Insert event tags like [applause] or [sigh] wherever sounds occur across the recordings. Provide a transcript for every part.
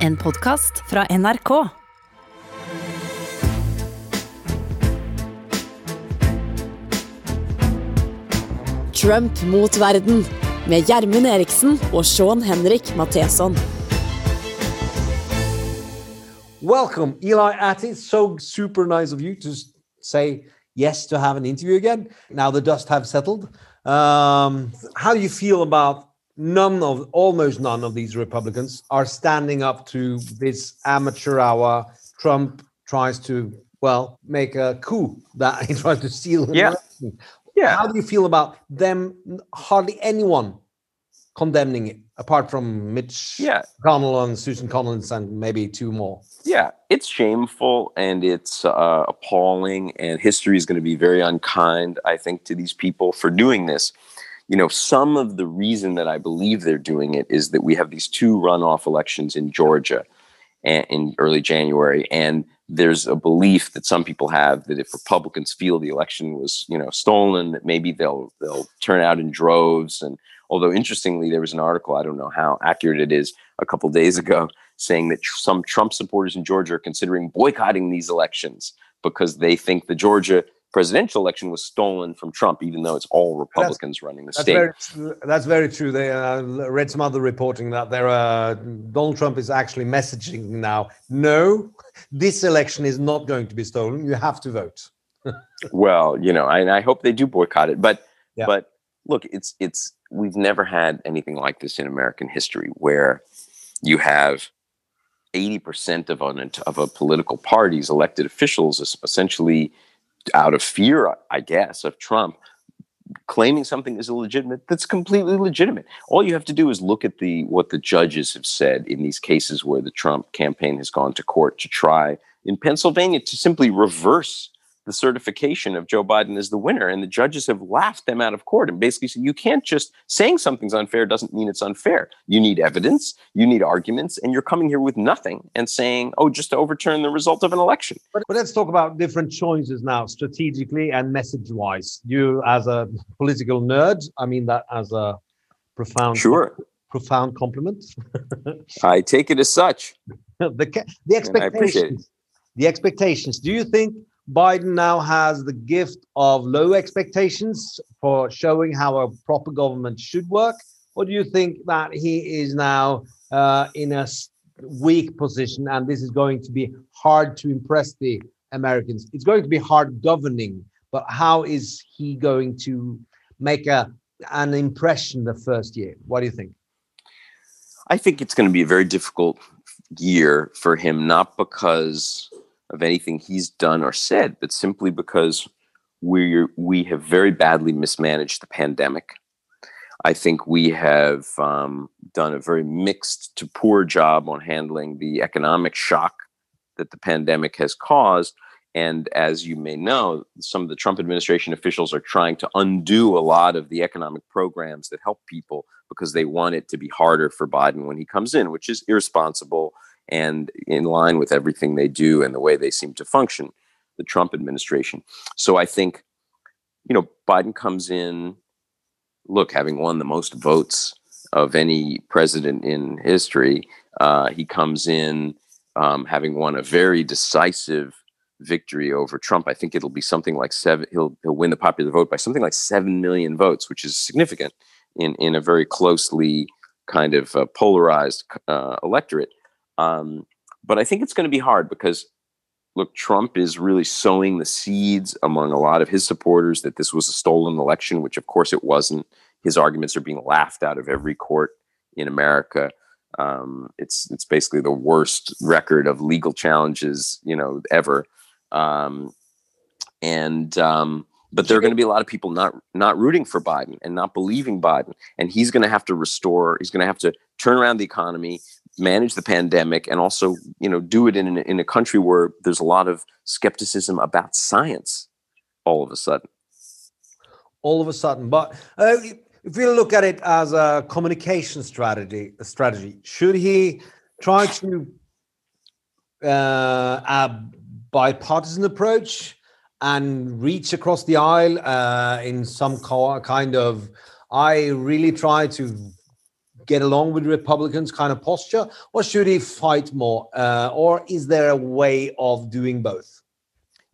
En podkast fra NRK. Trump mot verden med Gjermund Eriksen og Sean Henrik Matheson. Welcome, Eli Atty. So super nice of you to say yes to have an interview again. Now the dust have settled. Um, how do you feel about none of, almost none of these Republicans are standing up to this amateur hour? Trump tries to, well, make a coup that [laughs] he tries to steal. Yeah. election. Yeah. How do you feel about them? Hardly anyone condemning it, apart from Mitch Yeah. Connell and Susan Collins and maybe two more. Yeah, it's shameful and it's uh, appalling, and history is going to be very unkind, I think, to these people for doing this. You know, some of the reason that I believe they're doing it is that we have these two runoff elections in Georgia in early January, and there's a belief that some people have that if Republicans feel the election was, you know, stolen, that maybe they'll they'll turn out in droves. And although interestingly, there was an article I don't know how accurate it is a couple days ago saying that some Trump supporters in Georgia are considering boycotting these elections because they think the Georgia presidential election was stolen from Trump, even though it's all Republicans running the That's state. very true. That's very true. They uh, read some other reporting that there uh, Donald Trump is actually messaging now. No, this election is not going to be stolen. You have to vote. [laughs] well, you know, I, and I hope they do boycott it. But Yeah. but look, it's it's we've never had anything like this in American history where you have eighty percent of an of a political party's elected officials essentially out of fear, I guess, of Trump claiming something is illegitimate that's completely legitimate. All you have to do is look at the what the judges have said in these cases where the trump campaign has gone to court to try in pennsylvania to simply reverse the certification of joe biden as the winner and the judges have laughed them out of court and basically said you can't just saying something's unfair doesn't mean it's unfair you need evidence you need arguments and you're coming here with nothing and saying oh just to overturn the result of an election But, but let's talk about different choices now, strategically and message-wise. You, as a political nerd, I mean that as a profound, sure profound compliment. [laughs] i take it as such the the And I appreciate it. expectations. The expectations. Do you think Biden now has the gift of low expectations for showing how a proper government should work, or do you think that he is now uh, in a weak position and this is going to be hard to impress the Americans? It's going to be hard governing, but how is he going to make a an impression the first year? What do you think? I think it's going to be a very difficult year for him, not because of anything he's done or said, but simply because we we have very badly mismanaged the pandemic. I think we have um, done a very mixed to poor job on handling the economic shock that the pandemic has caused. And as you may know, some of the Trump administration officials are trying to undo a lot of the economic programs that help people because they want it to be harder for Biden when he comes in, which is irresponsible and in line with everything they do and the way they seem to function, the Trump administration. So I think, you know, Biden comes in, look, having won the most votes of any president in history, uh, he comes in um, having won a very decisive victory over Trump. I think it'll be something like seven. He'll he'll win the popular vote by something like seven million votes, which is significant in in a very closely kind of uh, polarized uh, electorate. Um, but I think it's going to be hard because look, Trump is really sowing the seeds among a lot of his supporters that this was a stolen election, which of course it wasn't. His arguments are being laughed out of every court in America. Um, it's it's basically the worst record of legal challenges, you know, ever. Um, and um, but there are going to be a lot of people not not rooting for Biden and not believing Biden, and he's going to have to restore. He's going to have to turn around the economy, manage the pandemic, and also you know do it in in a country where there's a lot of skepticism about science. All of a sudden, all of a sudden. But uh, if we look at it as a communication strategy, strategy, should he try to uh, a bipartisan approach and reach across the aisle uh, in some kind of? I really try to get along with Republicans kind of posture, or should he fight more? Uh, or is there a way of doing both?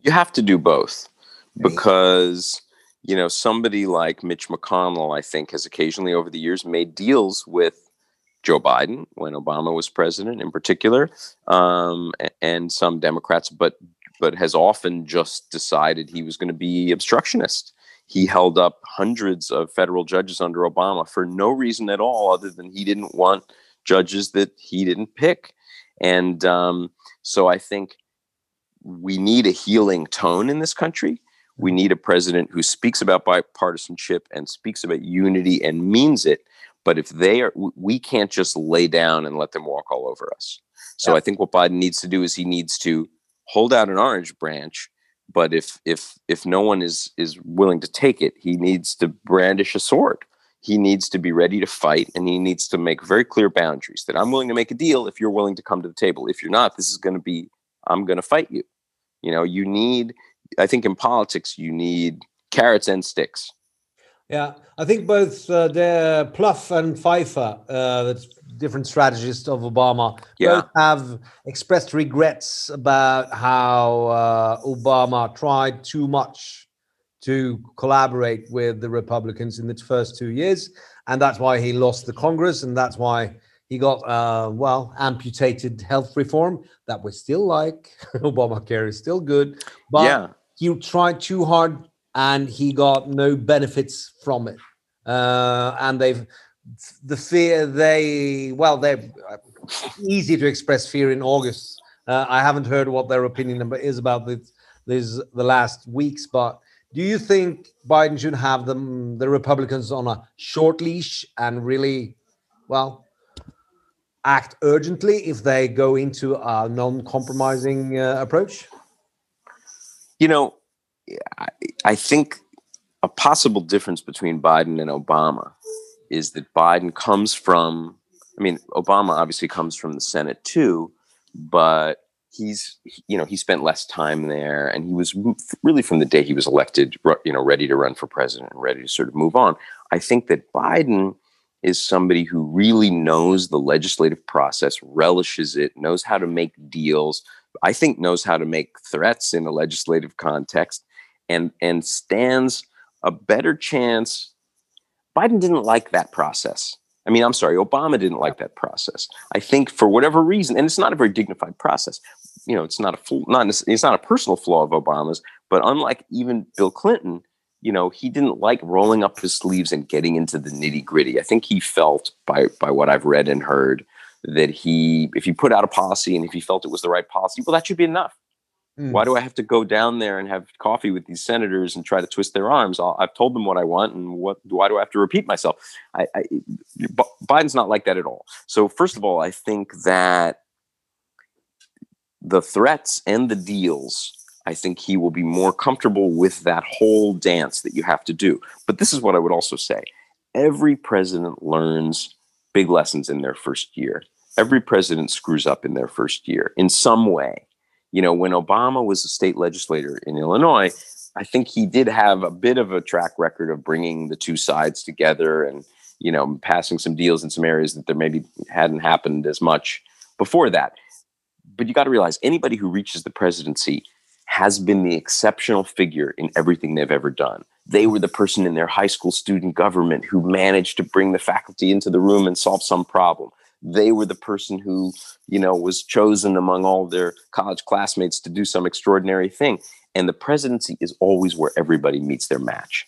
You have to do both because you know somebody like Mitch McConnell, I think, has occasionally over the years made deals with Joe Biden when Obama was president, in particular, um, and some Democrats, but but has often just decided he was going to be obstructionist. He held up hundreds of federal judges under Obama for no reason at all, other than he didn't want judges that he didn't pick. And um, so I think we need a healing tone in this country. We need a president who speaks about bipartisanship and speaks about unity and means it. But if they are, we can't just lay down and let them walk all over us. So yeah. I think what Biden needs to do is he needs to hold out an orange branch but if if if no one is is willing to take it he needs to brandish a sword. He needs to be ready to fight and he needs to make very clear boundaries that i'm willing to make a deal if you're willing to come to the table. If you're not this is going to be i'm going to fight you. You know you need i think in politics you need carrots and sticks. Yeah i think both uh, the Plouffe and pfeiffer uh, that's different strategists of Obama yeah. both have expressed regrets about how uh, Obama tried too much to collaborate with the Republicans in the first two years, and that's why he lost the Congress, and that's why he got uh, well amputated health reform that we still like. [laughs] Obamacare is still good, but yeah. he tried too hard and he got no benefits from it. Uh, and they've the fear they well they're easy to express fear in august. Uh, i haven't heard what their opinion number is about this, this the last weeks but do you think biden should have them the republicans on a short leash and really well act urgently if they go into a non-compromising uh, approach? You know I, I think a possible difference between biden and obama is that Biden comes from, I mean, Obama obviously comes from the Senate too, but he's, you know, he spent less time there and he was really from the day he was elected, you know, ready to run for president and ready to sort of move on. I think that Biden is somebody who really knows the legislative process, relishes it, knows how to make deals. I think knows how to make threats in a legislative context and and stands a better chance Biden didn't like that process. I mean, I'm sorry, Obama didn't like that process. I think for whatever reason, and it's not a very dignified process. You know, it's not a full, not it's not a personal flaw of Obama's, but unlike even Bill Clinton, you know, he didn't like rolling up his sleeves and getting into the nitty gritty. I think he felt by by what I've read and heard that he, if he put out a policy and if he felt it was the right policy, well, that should be enough. Mm. Why do I have to go down there and have coffee with these senators and try to twist their arms? i have told them what I want, and what why do I have to repeat myself? I, I, Biden's not like that at all. So first of all, I think that the threats and the deals, I think he will be more comfortable with that whole dance that you have to do. But this is what I would also say: every president learns big lessons in their first year. Every president screws up in their first year in some way you know, when Obama was a state legislator in Illinois, I think he did have a bit of a track record of bringing the two sides together and, you know, passing some deals in some areas that there maybe hadn't happened as much before that. But you got to realize anybody who reaches the presidency has been the exceptional figure in everything they've ever done. They were the person in their high school student government who managed to bring the faculty into the room and solve some problem they were the person who you know was chosen among all their college classmates to do some extraordinary thing. And the presidency is always where everybody meets their match.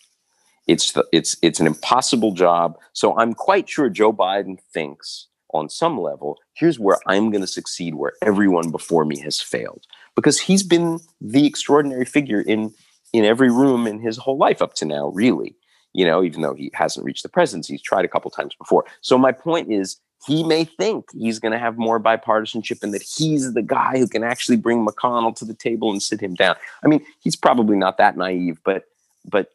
It's the, it's it's an impossible job. So i'm quite sure joe biden thinks on some level here's where i'm going to succeed where everyone before me has failed. Because he's been the extraordinary figure in in every room in his whole life up to now really. You know even though he hasn't reached the presidency he's tried a couple times before. So my point is he may think he's going to have more bipartisanship and that he's the guy who can actually bring McConnell to the table and sit him down. I mean, he's probably not that naive, but but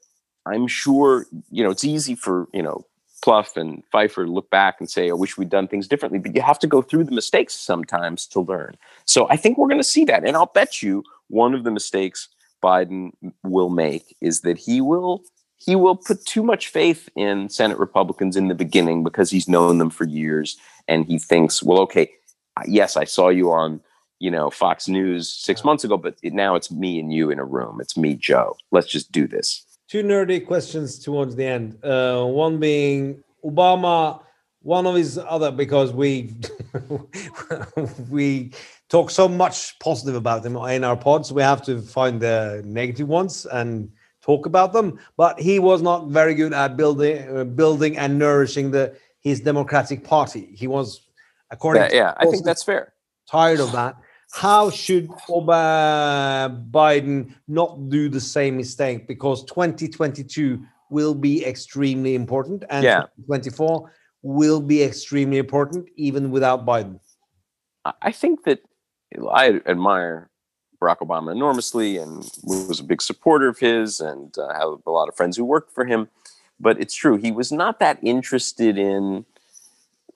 I'm sure you know it's easy for you know Plouffe and Pfeiffer to look back and say, "I wish we'd done things differently," but you have to go through the mistakes sometimes to learn. So I think we're going to see that, and I'll bet you one of the mistakes Biden will make is that he will he will put too much faith in Senate Republicans in the beginning because he's known them for years, and he thinks, well, okay, yes, I saw you on you know Fox News six months ago, but it, now it's me and you in a room. It's me, Joe. Let's just do this. Two nerdy questions towards the end. Uh, one being Obama. One of his other because we [laughs] we talk so much positive about him in our pods, we have to find the negative ones and talk about them. But he was not very good at building, uh, building and nourishing the his Democratic Party. He was, according yeah, to yeah I think that's fair. Tired of that. How should Obama, Biden not do the same mistake? Because 2022 will be extremely important, and yeah. 2024 will be extremely important, even without Biden. I think that I admire Barack Obama enormously and was a big supporter of his and uh, have a lot of friends who worked for him. But it's true, he was not that interested in.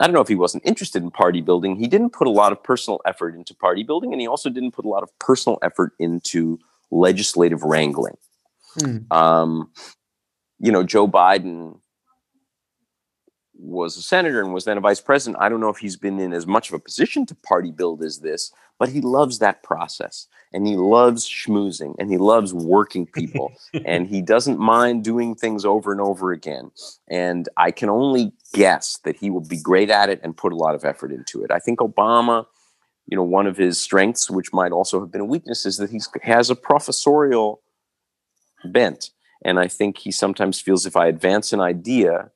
I don't know if he wasn't interested in party building. He didn't put a lot of personal effort into party building, and he also didn't put a lot of personal effort into legislative wrangling. Hmm. Um, you know, Joe Biden was a senator and was then a vice president. I don't know if he's been in as much of a position to party build as this, but he loves that process and he loves schmoozing and he loves working people [laughs] and he doesn't mind doing things over and over again. And I can only guess that he will be great at it and put a lot of effort into it. I think Obama, you know, one of his strengths, which might also have been a weakness, is that he has a professorial bent. And I think he sometimes feels if I advance an idea,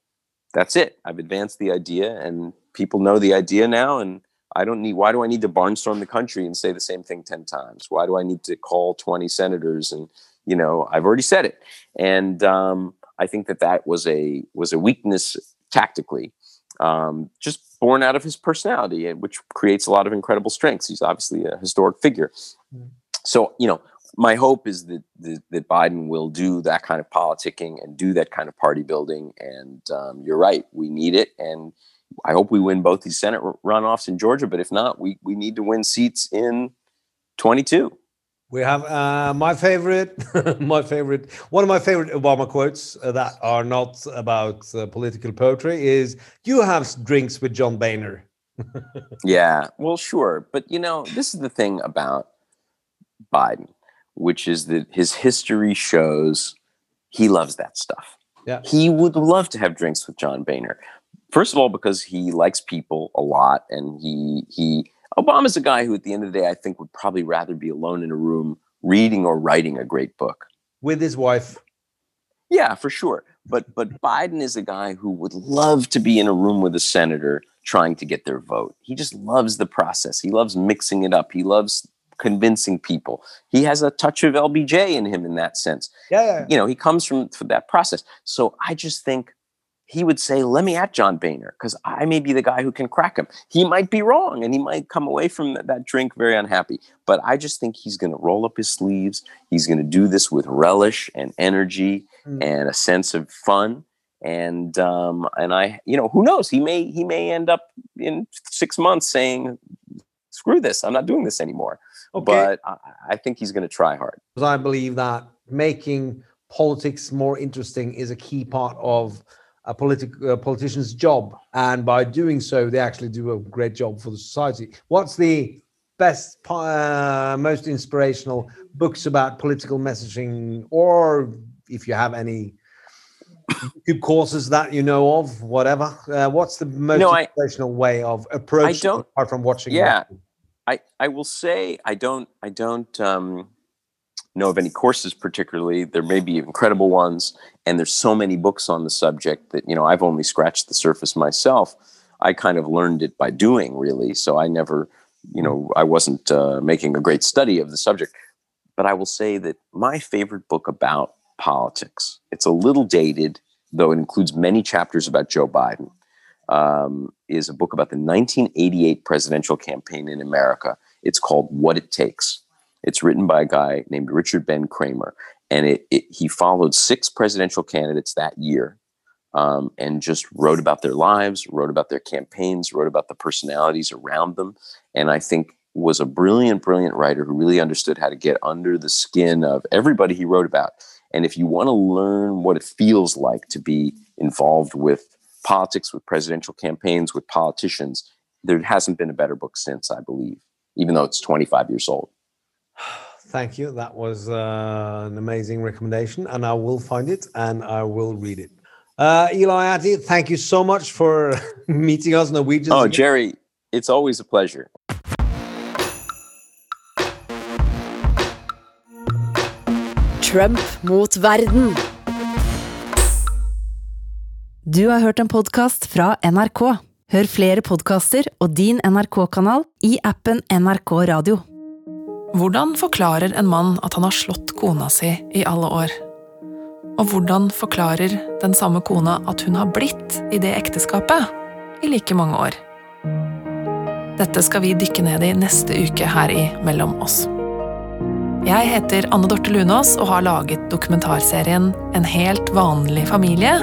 that's it. I've advanced the idea and people know the idea now and I don't need why do I need to barnstorm the country and say the same thing 10 times? Why do I need to call 20 senators and you know, I've already said it. And um, I think that that was a was a weakness tactically. Um, just born out of his personality, which creates a lot of incredible strengths. He's obviously a historic figure. Mm. So, you know, my hope is that, that, that Biden will do that kind of politicking and do that kind of party building. And um, you're right, we need it. And I hope we win both these Senate runoffs in Georgia. But if not, we we need to win seats in 22. We have uh, my favorite, [laughs] my favorite, one of my favorite Obama quotes uh, that are not about uh, political poetry is "You have drinks with John Boehner." [laughs] yeah, well, sure, but you know, this is the thing about Biden which is that his history shows he loves that stuff. Yeah. He would love to have drinks with John Boehner. First of all, because he likes people a lot, and he he Obama's a guy who, at the end of the day, I think would probably rather be alone in a room reading or writing a great book with his wife. Yeah, for sure. But but Biden is a guy who would love to be in a room with a senator trying to get their vote. He just loves the process. He loves mixing it up. He loves convincing people. He has a touch of LBJ in him in that sense. Yeah, yeah. You know, he comes from, from that process. So I just think he would say, "Let me at John Boehner because I may be the guy who can crack him." He might be wrong, and he might come away from that, that drink very unhappy. But I just think he's going to roll up his sleeves. He's going to do this with relish and energy mm. and a sense of fun. And um, and I, you know, who knows? He may he may end up in six months saying, "Screw this! I'm not doing this anymore." Okay. But I, I think he's going to try hard. Because I believe that making politics more interesting is a key part of a politic, a politician's job. And by doing so, they actually do a great job for the society. What's the best, uh, most inspirational books about political messaging, or if you have any good courses that you know of, whatever? Uh, what's the most no, inspirational I, way of approaching apart from watching? Yeah. I, I will say I don't I don't um, know of any courses particularly. There may be incredible ones, and there's so many books on the subject that you know I've only scratched the surface myself. I kind of learned it by doing, really. So I never, you know, I wasn't uh, making a great study of the subject. But I will say that my favorite book about politics. It's a little dated, though it includes many chapters about Joe Biden um, is a book about the 1988 presidential campaign in America. It's called What It Takes. It's written by a guy named Richard Ben Cramer, and it, it he followed six presidential candidates that year, um, and just wrote about their lives, wrote about their campaigns, wrote about the personalities around them, and I think was a brilliant, brilliant writer who really understood how to get under the skin of everybody he wrote about. And if you want to learn what it feels like to be involved with politics, with presidential campaigns, with politicians, there hasn't been a better book since, I believe, even though it's 25 years old. [sighs] Thank you. That was uh, an amazing recommendation, and I will find it and I will read it. Uh, Eli Attie, thank you so much for [laughs] meeting us, Norwegians. Oh, Jerry, it's always a pleasure. Trump mot verden. Du har hørt en podkast fra NRK. Hør flere podkaster og din NRK-kanal i appen NRK Radio. Hvordan forklarer en mann at han har slått kona si i alle år? Og hvordan forklarer den samme kona at hun har blitt i det ekteskapet i like mange år? Dette skal vi dykke ned i neste uke her i Mellom oss. Jeg heter Anne Dorte Lunås og har laget dokumentarserien En helt vanlig familie.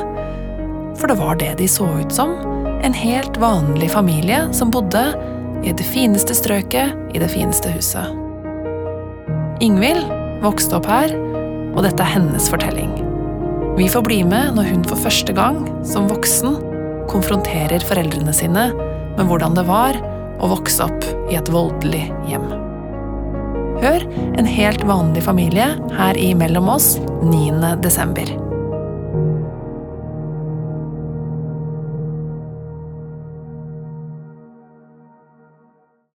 For det var det de så ut som. En helt vanlig familie som bodde i det fineste strøket i det fineste huset. Ingvild vokste opp her, og dette er hennes fortelling. Vi får bli med når hun for første gang, som voksen, konfronterer foreldrene sine med hvordan det var å vokse opp i et voldelig hjem. Hør En helt vanlig familie her i Mellom oss 9. desember.